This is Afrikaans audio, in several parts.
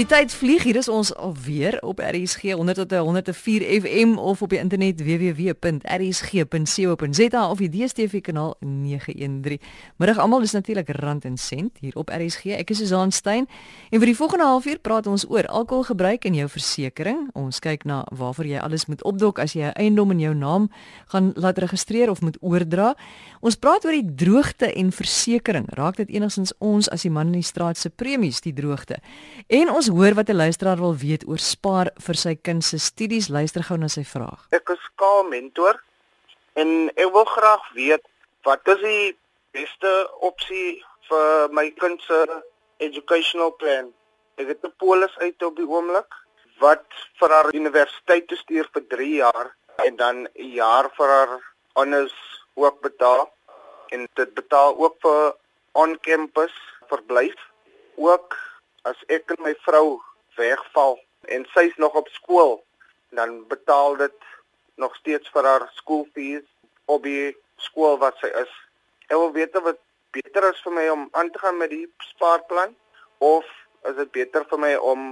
Die tyd vlieg hier is ons alweer op RSG 100 tot 104 FM of op die internet www.rsg.co.za of die DStv kanaal 913. Middag almal is natuurlik Rand en Sent hier op RSG. Ek is Susan Stein en vir die volgende halfuur praat ons oor alkoholgebruik en jou versekerings. Ons kyk na waarvoor jy alles moet opdok as jy 'n eiendom in jou naam gaan laat registreer of moet oordra. Ons praat oor die droogte en versekerings. Raak dit enigstens ons as die man in die straat se premies die droogte? En ons hoor wat 'n luisteraar wil weet oor spaar vir sy kind se studies. Luister gou na sy vraag. Ek is skaal mentor en ek wil graag weet wat is die beste opsie vir my kind se educational plan? Ek het 'n polis uit op die oomblik wat vir haar universiteit te stuur vir 3 jaar en dan 'n jaar vir haar honors ook betaal en dit betaal ook vir on-campus verblyf ook as ek en my vrou wegval en sy's nog op skool, dan betaal dit nog steeds vir haar skoolfees op die skool wat sy is. Ek wil weet of dit beter is vir my om aan te gaan met die spaarplan of is dit beter vir my om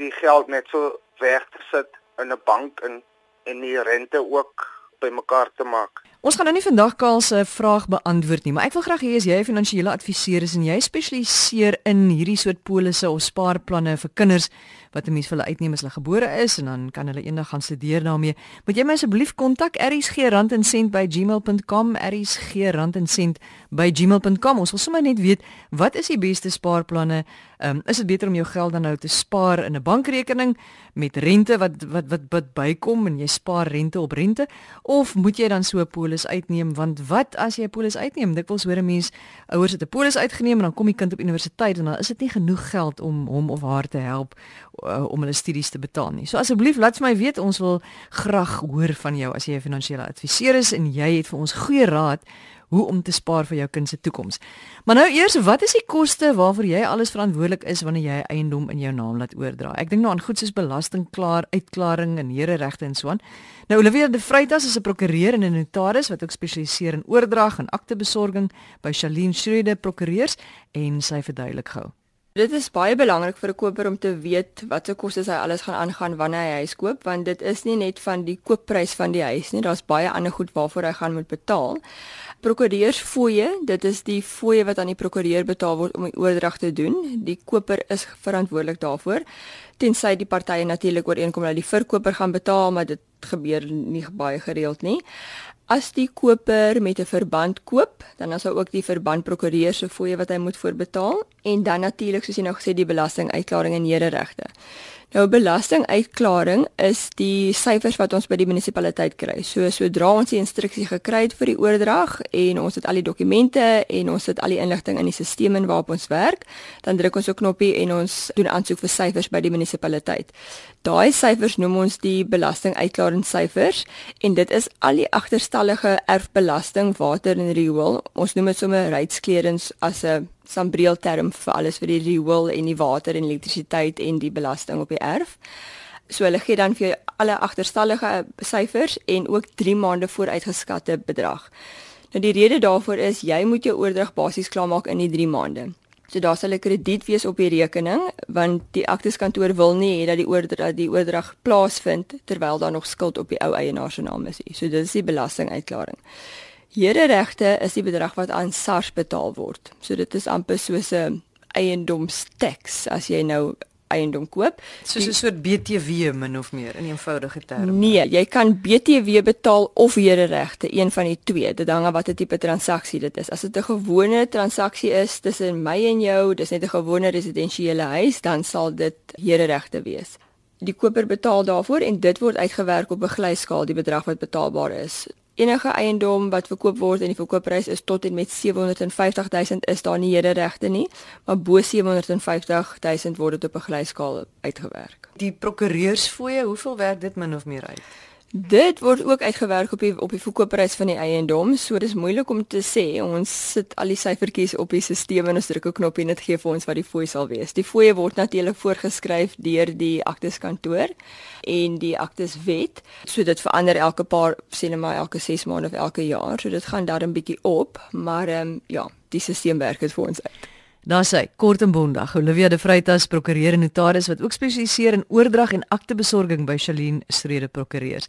die geld net so weg te sit in 'n bank en en die rente ook bymekaar te maak. Ons gaan nou nie vandag Karl se vraag beantwoord nie, maar ek wil graag hê as jy 'n finansiële adviseur is en jy spesialiseer in hierdie soort polisse of spaarplanne vir kinders wat 'n mens vir hulle uitneem as hulle gebore is en dan kan hulle eendag gaan studeer daarmee. Moet jy my asseblief kontak rsg@gmail.com rsg@gmail.com. Ons wil sommer net weet wat is die beste spaarplanne? Um, is dit beter om jou geld dan nou te spaar in 'n bankrekening met rente wat wat wat wat bykom en jy spaar rente op rente of moet jy dan so 'n polis uitneem want wat as jy 'n polis uitneem? Dikwels hoor 'n mens ouers het 'n polis uitgeneem en dan kom die kind op universiteit en dan is dit nie genoeg geld om hom of haar te help uh, om hulle studies te betaal nie. So asseblief laat vir my weet, ons wil graag hoor van jou as jy 'n finansiële adviseur is en jy het vir ons goeie raad hoe om te spaar vir jou kind se toekoms. Maar nou eers, wat is die koste waarvoor jy alles verantwoordelik is wanneer jy eiendom in jou naam laat oordra? Ek dink nou aan goed soos belasting klaar, uitklaring en hereregte en so aan. Nou Olivia de Vreitas is 'n prokureur en 'n notaris wat ook spesialiseer in oordrag en aktebesorging by Shalien Schrede Prokureurs en sy verduidelik gou. Dit is baie belangrik vir 'n koper om te weet watse kostes hy alles gaan aangaan wanneer hy huis koop want dit is nie net van die koopprys van die huis nie, daar's baie ander goed waarvoor hy gaan moet betaal. Prokureursfooie, dit is die fooie wat aan die prokureur betaal word om die oordrag te doen. Die koper is verantwoordelik daarvoor tensy die partye natuurlik ooreenkom dat die verkoper gaan betaal, maar dit gebeur nie baie gereeld nie. As die koper met 'n verband koop, dan is daar ook die verbandprokureur se fooie wat hy moet voorbetaal en dan natuurlik soos jy nou gesê die belastinguitklaring en nederegte. Nou belastinguitklaring is die syfers wat ons by die munisipaliteit kry. So sodra ons die instruksie gekry het vir die oordrag en ons het al die dokumente en ons het al die inligting in die stelsel en waarop ons werk, dan druk ons 'n knoppie en ons doen aansoek vir syfers by die munisipaliteit. Daai syfers noem ons die belastinguitklaringssyfers en dit is al die agterstallige erfbelasting, water en riool. Ons noem dit sommer reitskledings as 'n sambreel term vir alles vir die riool en die water en elektrisiteit en die belasting op die erf. So hulle gee dan vir alle agterstallige syfers en ook 3 maande vooruitgeskatte bedrag. Nou die rede daarvoor is jy moet jou oordrag basies klaarmaak in die 3 maande. So daar sal 'n krediet wees op die rekening want die akteskantoor wil nie hê dat die oordrag die oordrag plaasvind terwyl daar nog skuld op die ou eienaar se naam is nie. So dit is die belastinguitklaring. Hederegte is die bedrag wat aan SARS betaal word. So dit is amper soos 'n eiendomsteks as jy nou eiendom koop. Soos 'n soort BTW min of meer in eenvoudige terme. Nee, jy kan BTW betaal of hederegte, een van die twee. Dit hang af watter tipe transaksie dit is. As dit 'n gewone transaksie is tussen my en jou, dis net 'n gewone residensiële huis, dan sal dit hederegte wees. Die koper betaal daarvoor en dit word uitgewerk op 'n glyskaal die bedrag wat betaalbaar is enige eiendom wat verkoop word en die verkoopprys is tot en met 750 000 is daar nie hederegte nie, maar bo 750 000 word dit op 'n glyskaal uitgewerk. Die prokureursfooie, hoeveel werk dit min of meer uit? Dit word ook uitgewerk op die op die verkoopprys van die eiendom. So dis moeilik om te sê. Ons sit al die syfertjies op die stelsel en ons druk 'n knoppie en dit gee vir ons wat die fooi sal wees. Die fooie word natuurlik voorgeskryf deur die akteskantoor en die akteswet. So dit verander elke paar sê net maar elke 6 maande of elke jaar. So dit gaan daar 'n bietjie op, maar ehm um, ja, die stelsel werk dit vir ons uit. Daar sê kort en bondig Olivia de Vreitas prokureur en notaris wat ook spesialiseer in oordrag en aktebesorging by Shalien Strede Prokureurs.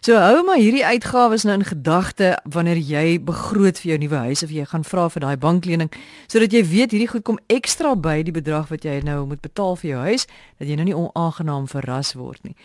So hou maar hierdie uitgawes nou in gedagte wanneer jy begroot vir jou nuwe huis of jy gaan vra vir daai banklening sodat jy weet hierdie goed kom ekstra by die bedrag wat jy nou moet betaal vir jou huis dat jy nou nie onaangenaam verras word nie.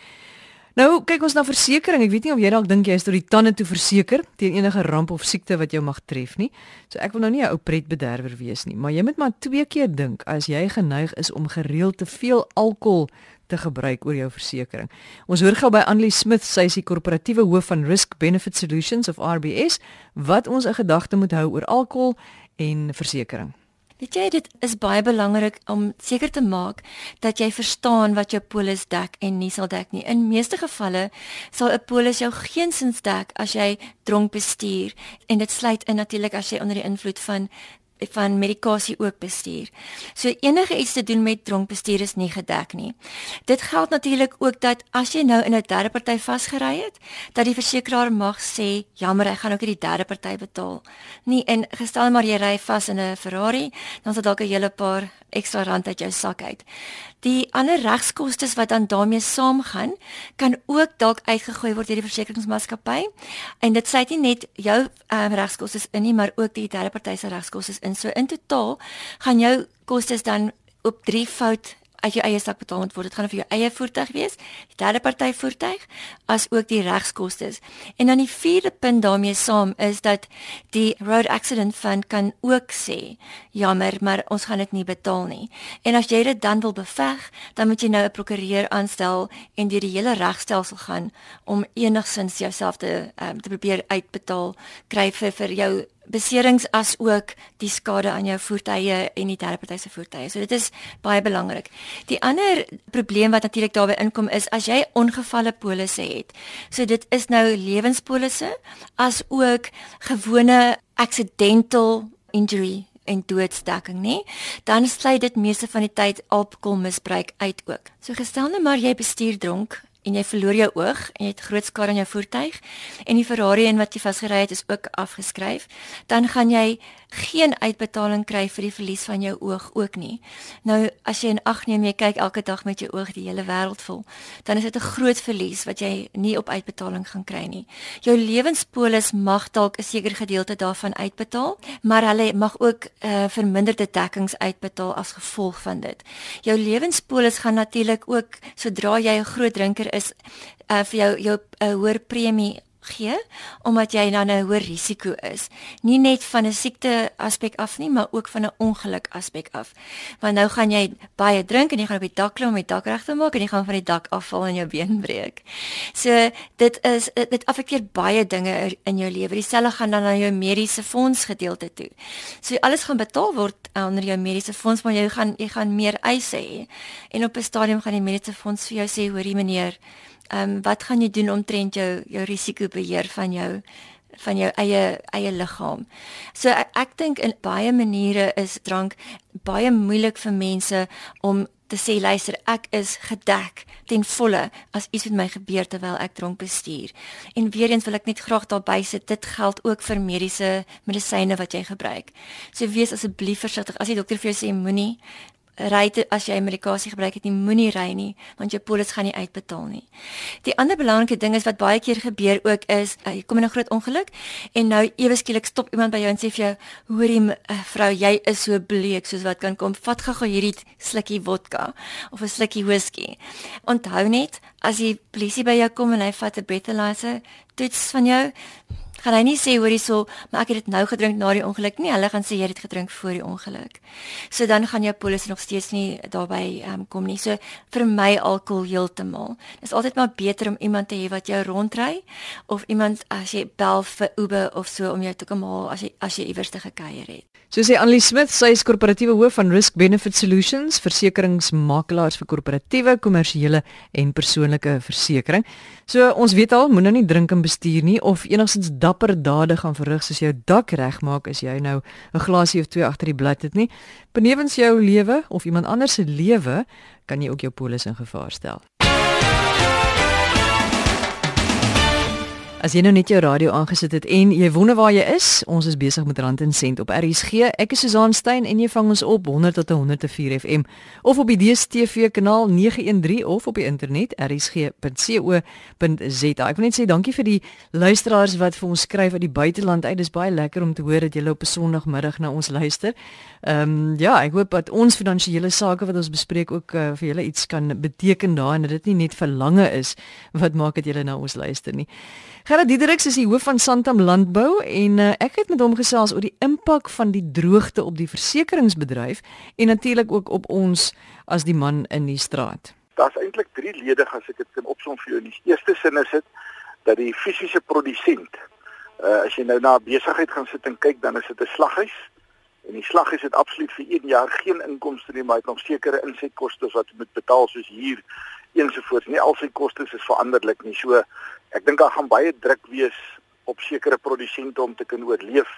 Nou kyk ons na versekerings. Ek weet nie of jy dalk dink jy is tot die tande toe verseker teen enige ramp of siekte wat jou mag tref nie. So ek wil nou nie 'n ou pretbederwer wees nie, maar jy moet maar twee keer dink as jy geneig is om gereeld te veel alkohol te gebruik oor jou versekerings. Ons hoor gou by Annelie Smith, sy is die korporatiewe hoof van Risk Benefit Solutions of RBS, wat ons 'n gedagte moet hou oor alkohol en versekerings. Weet jy dit is baie belangrik om seker te maak dat jy verstaan wat jou polis dek en nie sal dek nie. In meeste gevalle sal 'n polis jou geensins dek as jy dronk bestuur en dit sluit in natuurlik as jy onder die invloed van van medikasie ook bestuur. So enige iets te doen met dronk bestuur is nie gedek nie. Dit geld natuurlik ook dat as jy nou in 'n derde party vasgery het, dat die versekeraar mag sê, "Jammer, ek gaan ook die derde party betaal." Nie en gestel maar jy ry vas in 'n Ferrari, dan sal dalk 'n hele paar ekstra rand uit jou sak uit. Die ander regskoste wat dan daarmee saamgaan, kan ook dalk uitgegooi word deur die versekeringsmaatskappy. En dit sluit nie net jou um, regskoste in nie, maar ook die derde party se regskoste in. So in totaal gaan jou kostes dan op 3 fout uit jou eie sak betaal moet word. Dit gaan vir jou eie voertuig wees, die derde party voertuig, as ook die regskoste. En dan die vierde punt daarmee saam is dat die Road Accident Fund kan ook sê, jammer, maar ons gaan dit nie betaal nie. En as jy dit dan wil beveg, dan moet jy nou 'n prokureur aanstel en deur die hele regstelsel gaan om enigsins jouself te um, te probeer uitbetaal kry vir vir jou beserings as ook die skade aan jou voertuie en die derde party se voertuie. So dit is baie belangrik. Die ander probleem wat natuurlik daarbey inkom is as jy ongevalle polisse het. So dit is nou lewenspolisse as ook gewone accidental injury en doodsdekking nê dan sluit dit meeste van die tyd alkoholmisbruik uit ook. So gestel nou maar jy bestuur dronk en jy verloor jou oog en jy het groot skade aan jou voertuig en die Ferrari en wat jy vasgery het is ook afgeskryf, dan gaan jy geen uitbetaling kry vir die verlies van jou oog ook nie. Nou as jy in ag neem jy kyk elke dag met jou oog die hele wêreld vol, dan is dit 'n groot verlies wat jy nie op uitbetaling gaan kry nie. Jou lewenspolis mag dalk 'n sekere gedeelte daarvan uitbetaal, maar hulle mag ook uh, verminderde dekkings uitbetaal as gevolg van dit. Jou lewenspolis gaan natuurlik ook sodra jy 'n groot drinker is, uh, vir jou jou 'n uh, hoër premie gee omdat jy dan 'n hoër risiko is. Nie net van 'n siekte aspek af nie, maar ook van 'n ongeluk aspek af. Want nou gaan jy baie drink en jy gaan op die dak klim om die dak reg te maak en jy gaan van die dak afval en jou been breek. So dit is dit affekteer baie dinge in jou lewe. Dieselfde gaan dan na jou mediese fonds gedeelte toe. So alles gaan betaal word onder jou mediese fonds, maar jy gaan jy gaan meer eise hê. En op 'n stadium gaan die mediese fonds vir jou sê, hoorie meneer, ehm um, wat gaan jy doen omtrent jou jou risikobeheer van jou van jou eie eie liggaam. So ek, ek dink in baie maniere is drank baie moeilik vir mense om te sê luister ek is gedek ten volle as iets met my gebeur terwyl ek dronk bestuur. En weer eens wil ek net graag daarby sit dit geld ook vir mediese medisyne wat jy gebruik. So wees asseblief versigtig as die dokter vir jou sê moenie ry te, as jy medikasie gebruik het, nie moenie ry nie, want jou polis gaan nie uitbetaal nie. Die ander belangrike ding is wat baie keer gebeur ook is, uh, jy kom in 'n groot ongeluk en nou ewe skielik stop iemand by jou en sê vir jou, "Hoorie uh, vrou, jy is so bleek soos wat kan kom. Vat gou hierdie slukkie vodka of 'n slukkie whisky." Onthou net, as die polisie by jou kom en hy vat 'n breathalyzer toets van jou, gaan hy nie sê hoor hierso, maar ek het dit nou gedrink na die ongeluk nie. Hulle gaan sê jy het gedrink voor die ongeluk. So dan gaan jou polis nog steeds nie daarbey um, kom nie. So vir my alkohol heeltemal. Dit is altyd maar beter om iemand te hê wat jou rondry of iemand as jy bel vir Uber of so om jou te kom haal as jy as jy iewers te gekuier het. So sê Annelie Smith, sy is korporatiewe hoof van Risk Benefit Solutions, versekeringsmakelaars vir korporatiewe, kommersiële en persoonlike versekering. So ons weet al, moenie nou drink en bestuur nie of enigsins dapper dade gaan verrig soos jou dak regmaak as jy nou 'n glasie of twee agter die blad het nie. Benewens jou lewe of iemand anders se lewe, kan jy ook jou polis in gevaar stel. As jy nou net jou radio aangesit het en jy wonder waar jy is, ons is besig met Rand en Sent op RSG. Ek is Susan Stein en jy vang ons op 100 tot 104 FM of op die DStv kanaal 913 of op die internet rsg.co.za. Ek wil net sê dankie vir die luisteraars wat vir ons skryf uit die buiteland uit. Dit is baie lekker om te hoor dat julle op 'n Sondagmiddag na ons luister. Ehm um, ja, ek hoop dat ons finansiële sake wat ons bespreek ook uh, vir julle iets kan beteken daar en dat dit nie net verlange is wat maak dat julle na ons luister nie. Gerard Diedericks is die hoof van Santam Landbou en uh, ek het met hom gesels oor die impak van die droogte op die versekeringsbedryf en natuurlik ook op ons as die man in die straat. Daar's eintlik drie lede as ek dit kan opsom vir jou. In die eerste sin is dit dat die fisiese produsent, uh, as jy nou na besigheid gaan sit en kyk, dan is dit 'n slaghuis. En die slaghuis het absoluut vir 1 jaar geen inkomste nie, maar hy het nog sekere insetkoste wat moet betaal soos hier ensovoorts. Nie al sy kostes is veranderlik nie. So ek dink daar gaan baie druk wees op sekere produsente om te kan oorleef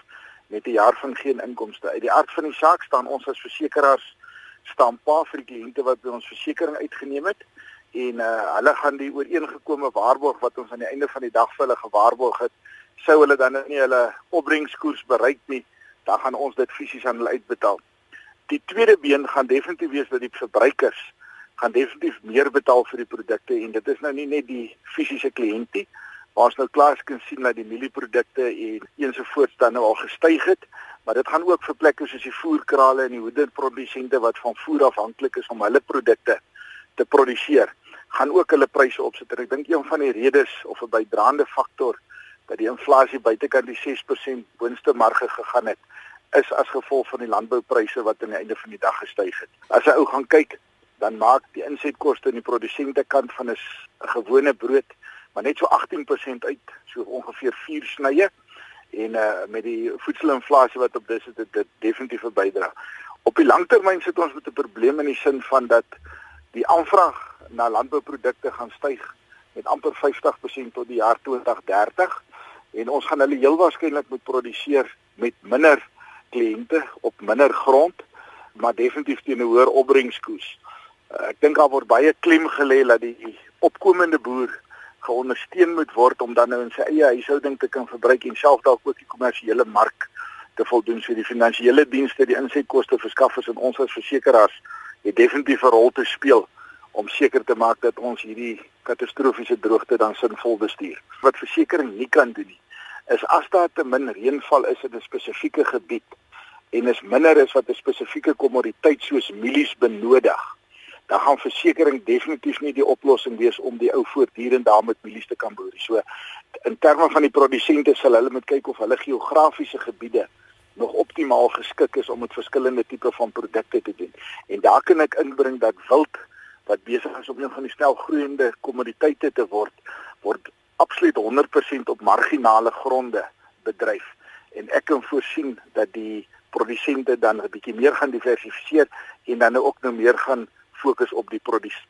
met 'n jaar van geen inkomste. Uit die aard van die saak staan ons as versekerings staan pa vir die kliënte wat by ons versekerings uitgeneem het en uh, hulle gaan die ooreengekome waarborg wat ons aan die einde van die dag vir hulle gewaarborg het, sou hulle dan nie hulle opbrengskoers bereik nie, dan gaan ons dit fisies aan hulle uitbetaal. Die tweede been gaan definitief wees dat die verbruikers gaan definitief meer betaal vir die produkte en dit is nou nie net die fisiese kliëntie waar ons nou klaar kan sien dat die mielieprodukte en ensovoorts dan nou al gestyg het maar dit gaan ook vir plekke soos die voerkrale en die hoenderprodusente wat van voer afhanklik is om hulle produkte te produseer gaan ook hulle pryse opsit en ek dink een van die redes of 'n bydraende faktor dat die inflasie buitekant die 6% boonste marge gegaan het is as gevolg van die landboupryse wat aan die einde van die dag gestyg het. As jy ou gaan kyk dan maak die insetkoste aan die produsente kant van 'n gewone brood maar net so 18% uit, so ongeveer 4 snye en uh met die voedselinflasie wat op dis het dit, dit definitief 'n bydra. Op die langtermyn sit ons met 'n probleem in die sin van dat die aanvraag na landbouprodukte gaan styg met amper 50% tot die jaar 2030 en ons gaan hulle heel waarskynlik moet produseer met minder kliënte op minder grond maar definitief teen 'n hoër opbrengskoers. Uh, ek dink daar word baie klem gelê dat die opkomende boer geondersteun moet word om dan nou in sy eie huishouding te kan verbruik en self dalk ook die kommersiële mark te voldoen vir die finansiële dienste, die insetkoste verskaffers en ons as versekerings het definitief 'n rol te speel om seker te maak dat ons hierdie katastrofiese droogte dan sinvol bestuur. Wat versekerings nie kan doen nie, is as daar te min reënval is in 'n spesifieke gebied en is minder is wat 'n spesifieke kommoditeit soos mielies benodig dan gaan versekerings definitief nie die oplossing wees om die ou voortdurend daar met mielies te kan boer. So in terme van die produsente sal hulle moet kyk of hulle geografiese gebiede nog optimaal geskik is om met verskillende tipe van produkte te doen. En daar kan ek inbring dat wild wat besig is om een van die snel groeiende kommoditeite te word, word absoluut 100% op marginale gronde bedryf. En ek kan voorsien dat die produsente dan 'n bietjie meer gaan diversifiseer en dan ook nou meer gaan fokus op die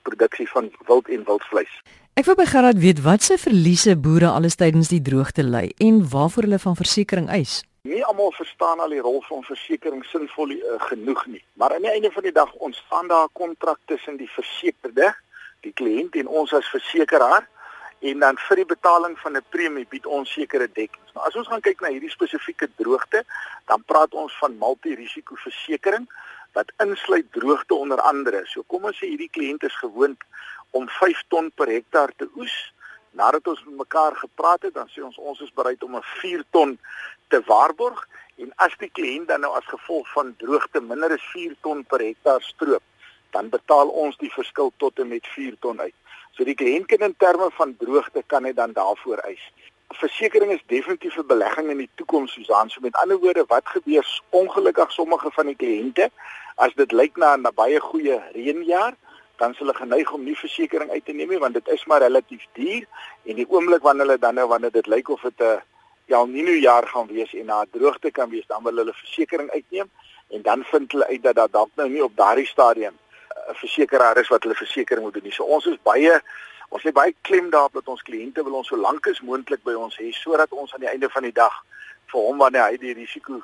produksie van wild en wildvleis. Ek wil by Gerard weet wat se verliese boere alles tydens die droogte ly en waarvoor hulle van versekerings eis. Nie almal verstaan al die rol van versekerings sinvol uh, genoeg nie, maar aan die einde van die dag ontstaan daar 'n kontrak tussen die versekerde, die kliënt en ons as versekeraar en dan vir die betaling van 'n premie bied ons sekere dekkings. Nou as ons gaan kyk na hierdie spesifieke droogte, dan praat ons van multirisiko versekerings wat insluit droogte onder andere. So kom ons sê hierdie kliënt is gewoond om 5 ton per hektaar te oes. Nadat ons met mekaar gepraat het, dan sê ons ons is bereid om 'n 4 ton te waarborg en as die kliënt dan nou as gevolg van droogte minder as 4 ton per hektaar stroop, dan betaal ons die verskil tot en met 4 ton uit. So die kliënt kan in terme van droogte kan hy dan daarvoor eis versekering is definitief 'n belegging in die toekoms Susan. So met ander woorde, wat gebeur ongelukkig sommige van die kliënte as dit lyk na 'n baie goeie reënjaar, dan sal hulle geneig om nie versekering uit te neem nie want dit is maar relatief duur en die oomblik wanneer hulle dan nou wanneer dit lyk of dit 'n El Niño jaar gaan wees en na droogte kan wees, dan wil hulle versekering uitneem en dan vind hulle uit dat daar dalk nou nie op daardie stadium 'n versekeraar is wat hulle versekering moet doen nie. So ons is baie Ons lê baie klem daarop dat ons kliënte wil ons so lank as moontlik by ons hê sodat ons aan die einde van die dag vir hom wanneer hy die risiko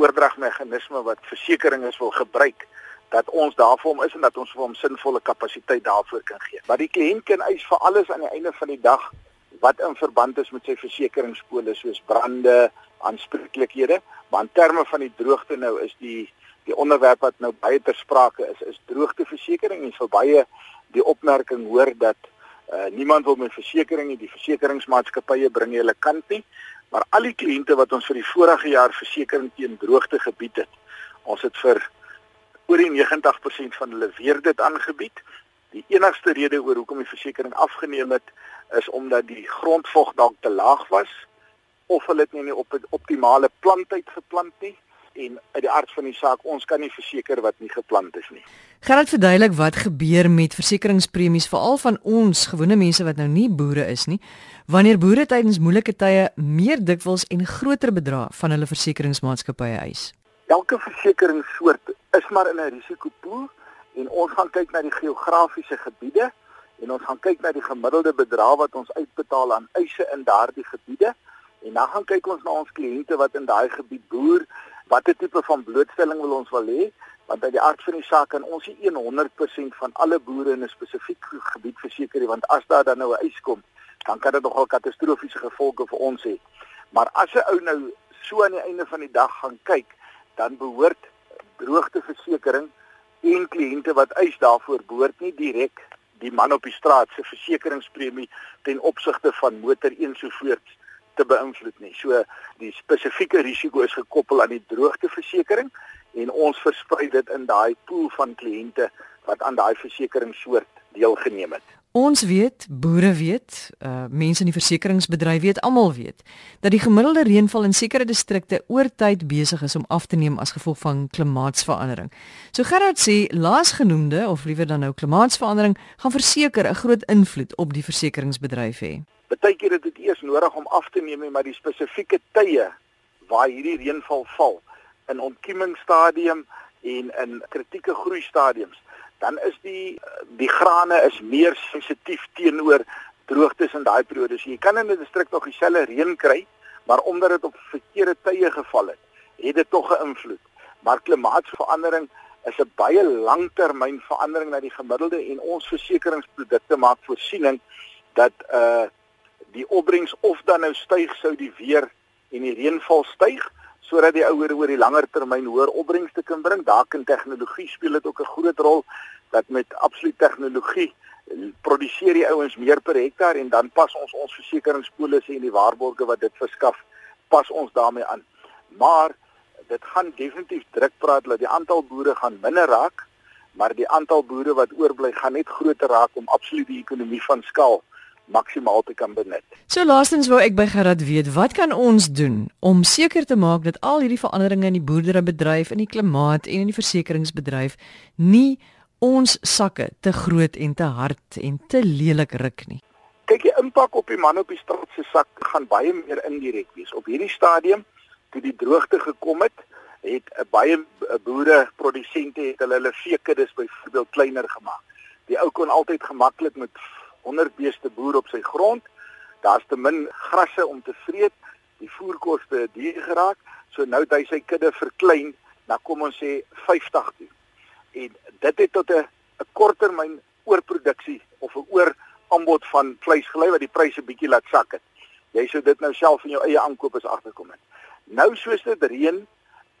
oordragmeganisme wat versekerings is wil gebruik dat ons daar vir hom is en dat ons vir hom sinvolle kapasiteit daarvoor kan gee. Maar die kliënt kan eis vir alles aan die einde van die dag wat in verband is met sy versekeringspolis soos brande, aanspreeklikhede, maar in terme van die droogte nou is die die onderwerp wat nou baie ter sprake is, is droogteversekering en vir baie die opmerking hoor dat uh, niemand wil met versekerings nie, die versekeringsmaatskappye bring hulle kant nie, maar al die kliënte wat ons vir die vorige jaar versekering teen droogte gebied het, ons het vir oor die 90% van hulle weer dit aangebied. Die enigste rede oor hoekom die versekerings afgeneem het is omdat die grondvog dalk te laag was of hulle dit nie op 'n optimale plantyd geplant nie en uit die aard van die saak ons kan nie verseker wat nie geplant is nie. Gaan dit verduidelik wat gebeur met versekeringspremies veral van ons gewone mense wat nou nie boere is nie wanneer boere tydens moeilike tye meer dikwels en groter bedrae van hulle versekeringsmaatskappye eis. Elke versekeringssoort is maar in 'n risikopool en ons gaan kyk na die geografiese gebiede en ons gaan kyk na die gemiddelde bedrag wat ons uitbetaal aan eise in daardie gebiede en dan gaan kyk ons na ons kliënte wat in daai gebied boer, watter tipe van blootstelling wil ons wil hê want uit die aard van die saak kan ons nie 100% van alle boere in 'n spesifieke gebied verseker nie want as daar dan nou 'n eis kom dan kan dit nogal katastrofiese gevolge vir ons hê. Maar as 'n ou nou so aan die einde van die dag gaan kyk, dan behoort droogteversekering en kliënte wat eis daarvoor behoort nie direk die man op die straat se versekeringspremie ten opsigte van motor ensovoorts te beïnvloed nie. So die spesifieke risiko is gekoppel aan die droogteversekering en ons versprei dit in daai pool van kliënte wat aan daai versekeringssoort deelgeneem het. Ons weet, boere weet, uh mense in die versekeringsbedryf weet, almal weet dat die gemiddelde reënval in sekere distrikte oor tyd besig is om af te neem as gevolg van klimaatsverandering. So Gerard sê laasgenoemde of liewer dan nou klimaatsverandering gaan verseker 'n groot invloed op die versekeringsbedryf hê. Partykeer het dit eers nodig om af te neem, maar die spesifieke tye waar hierdie reënval val in ontkiemingsstadium en in kritieke groei stadiums dan is die die grane is meer sensitief teenoor droogtes in daai periode. So jy kan in 'n distrik nog dieselfde reën kry, maar omdat dit op verkeerde tye geval het, het dit tog 'n invloed. Maar klimaatsverandering is 'n baie langtermyn verandering na die gemiddelde en ons versekeringsprodukte maak voorsiening dat uh die opbrengs of dan nou styg sou die weer en die reënval styg sodat die ouer oor die langer termyn hoër opbrengste kan bring. Daar kan tegnologie speel dit ook 'n groot rol dat met absoluut tegnologie produseer die ouens meer per hektaar en dan pas ons ons versekeringspolisse en die waarborge wat dit verskaf pas ons daarmee aan. Maar dit gaan definitief druk praat dat die aantal boere gaan minder raak, maar die aantal boere wat oorbly gaan net groter raak om absoluut die ekonomie van skaal maksimaal te kan benut. So laastens wou ek by Gerard weet, wat kan ons doen om seker te maak dat al hierdie veranderinge in die boerderybedryf, in die klimaat en in die versekeringsbedryf nie ons sakke te groot en te hard en te lelik ruk nie. Kyk, die impak op die man op die straat se sak gaan baie meer indirek wees. Op hierdie stadium toe die droogte gekom het, het 'n baie boere produsente het hulle hulle veekuddes byvoorbeeld kleiner gemaak. Die ou kon altyd gemaklik met 100 beeste boer op sy grond. Daar's te min grasse om te vreet. Die voerkoste het duur geraak. So nou het hy sy kudde verklein na kom ons sê 50 toe. En dit het tot 'n 'n korttermyn oorproduksie of 'n ooraanbod van vleis gelei wat die pryse bietjie laat sak het. Jy sou dit nou self in jou eie aankoop as agterkom het. Nou soos dit reën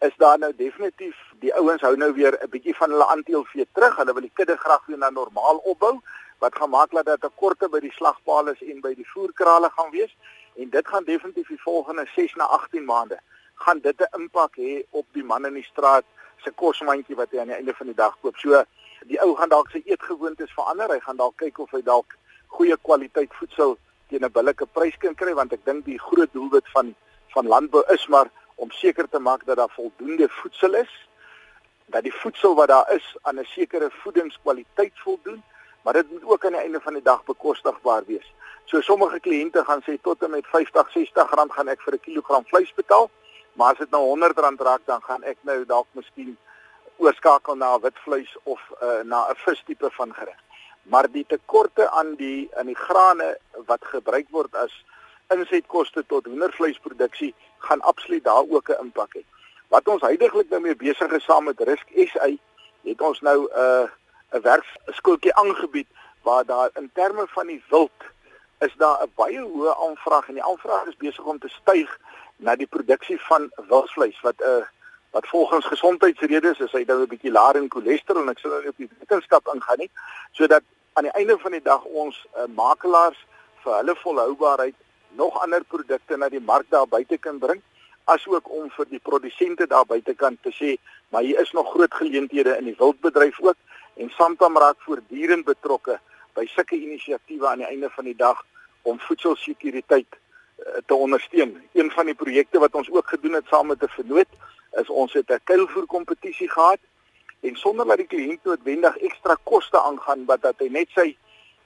is daar nou definitief die ouens hou nou weer 'n bietjie van hulle aanteelvee terug. Hulle wil die kudde graag weer na normaal opbou wat gaan maak dat daar tekorte by die slagpale en by die voerkrale gaan wees en dit gaan definitief die volgende 6 na 18 maande gaan dit 'n impak hê op die man in die straat se kosmandjie wat hy aan die einde van die dag koop. So die ou gaan dalk sy eetgewoontes verander. Hy gaan dalk kyk of hy dalk goeie kwaliteit voedsel teen 'n billike prys kan kry want ek dink die groot doelwit van van landbou is maar om seker te maak dat daar voldoende voedsel is dat die voedsel wat daar is aan 'n sekere voedingskwaliteit voldoen maar dit moet ook aan die einde van die dag bekostigbaar wees. So sommige kliënte gaan sê tot en met 50, 60 rand gaan ek vir 'n kilogram vleis betaal, maar as dit nou 100 rand raak dan gaan ek nou dalk miskien oorskakel na wit vleis of uh, na 'n vistipe van gereg. Maar die tekorte aan die aan die grane wat gebruik word as insetkoste tot hoendervleisproduksie gaan absoluut daar ook 'n impak hê. Wat ons heidaglik nou mee besig is saam met Risk SA, het ons nou 'n uh, 'n werkskooltjie aangebied waar daar in terme van die wild is daar 'n baie hoë aanvraag en die aanvraag is besig om te styg na die produksie van wildvleis wat 'n uh, wat volgens gesondheidsredes is hy nou 'n bietjie laer in cholesterol en ek sal nou op die wetenskap ingaan nie sodat aan die einde van die dag ons uh, makelaars vir hulle volhoubaarheid nog ander produkte na die mark daar buite kan bring asook om vir die produsente daar buitekant te sê maar hier is nog groot geleenthede in die wildbedryf ook en Santam raak voortdurend betrokke by sulke inisiatiewe aan die einde van die dag om voedselsekuriteit uh, te ondersteun. Een van die projekte wat ons ook gedoen het saam met 'n vennoot is ons het 'n kuilvoer kompetisie gehad en sonder dat die kliënt noodwendig ekstra koste aangaan wat dat hy net sy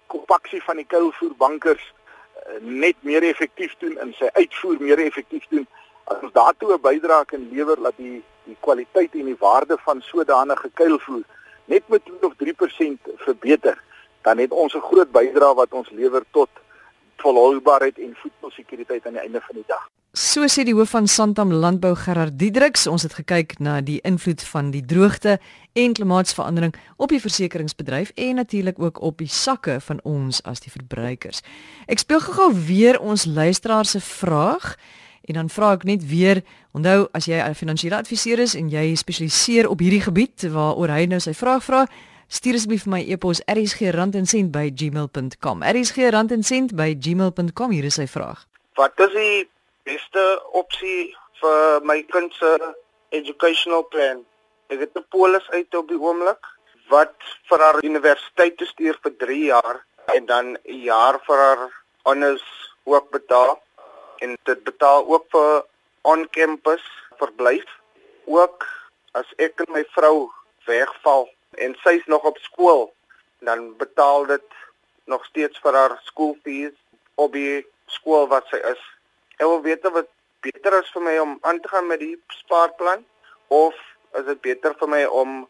kompaksie van die kuilvoerbankers uh, net meer effektief doen en sy uitvoer meer effektief doen as ons daartoe 'n bydrae kan lewer dat die die kwaliteit en die waarde van sodanige kuilvoer net met 2 of 3% verbeter dan het ons 'n groot bydrae wat ons lewer tot volhoubaarheid en voedselsekuriteit aan die einde van die dag. So sê die hoof van Santam Landbou Gerard Diedriks, ons het gekyk na die invloed van die droogte en klimaatsverandering op die versekeringsbedryf en natuurlik ook op die sakke van ons as die verbruikers. Ek speel gou-gou weer ons luisteraar se vraag en dan vra ek net weer, onthou as jy 'n finansiële adviseur is en jy spesialiseer op hierdie gebied waaroor hy nou sy vraag vra, stuur asseblief vir my e-pos rsg@gmail.com. rsg@gmail.com hier is sy vraag. Wat is die beste opsie vir my kind se educational plan? Ek het 'n polis uit op die oomblik wat vir haar universiteit te stuur vir 3 jaar en dan 'n jaar vir haar honors ook betaal en dit betaal ook vir on-campus verblyf. Ook as ek en my vrou wegval en sy's nog op skool, dan betaal dit nog steeds vir haar skoolfees op die skool wat sy is. Ek wil weet wat beter is vir my om aan te gaan met die spaarplan of is dit beter vir my om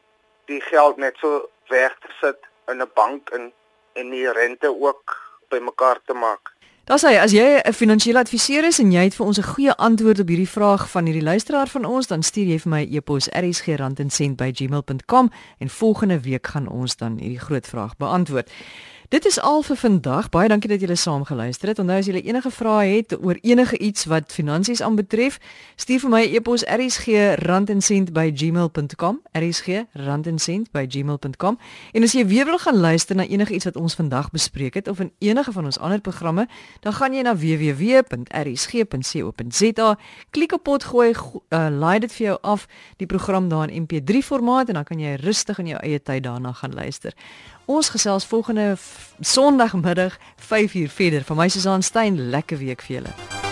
die geld net so weg te sit in 'n bank en en die rente ook bymekaar te maak. Daar sê as jy 'n finansiële adviseur is en jy het vir ons 'n goeie antwoord op hierdie vraag van hierdie luisteraar van ons, dan stuur jy vir my 'n e e-pos rsg@gmail.com en volgende week gaan ons dan hierdie groot vraag beantwoord. Dit is al vir vandag. Baie dankie dat julle saam geluister het. Onthou as julle enige vrae het oor enige iets wat finansies aanbetref, stuur vir my 'n e-pos rsg@randencent@gmail.com. rsg@randencent@gmail.com. En as jy weer wil gaan luister na enige iets wat ons vandag bespreek het of in enige van ons ander programme, dan gaan jy na www.rsg.co.za, klik op potgooi, uh, laai dit vir jou af die program daar in MP3 formaat en dan kan jy rustig in jou eie tyd daarna gaan luister. Ons gesels volgende Sondagmiddag 5uur verder. Vir my Susan Stein, lekker week vir julle.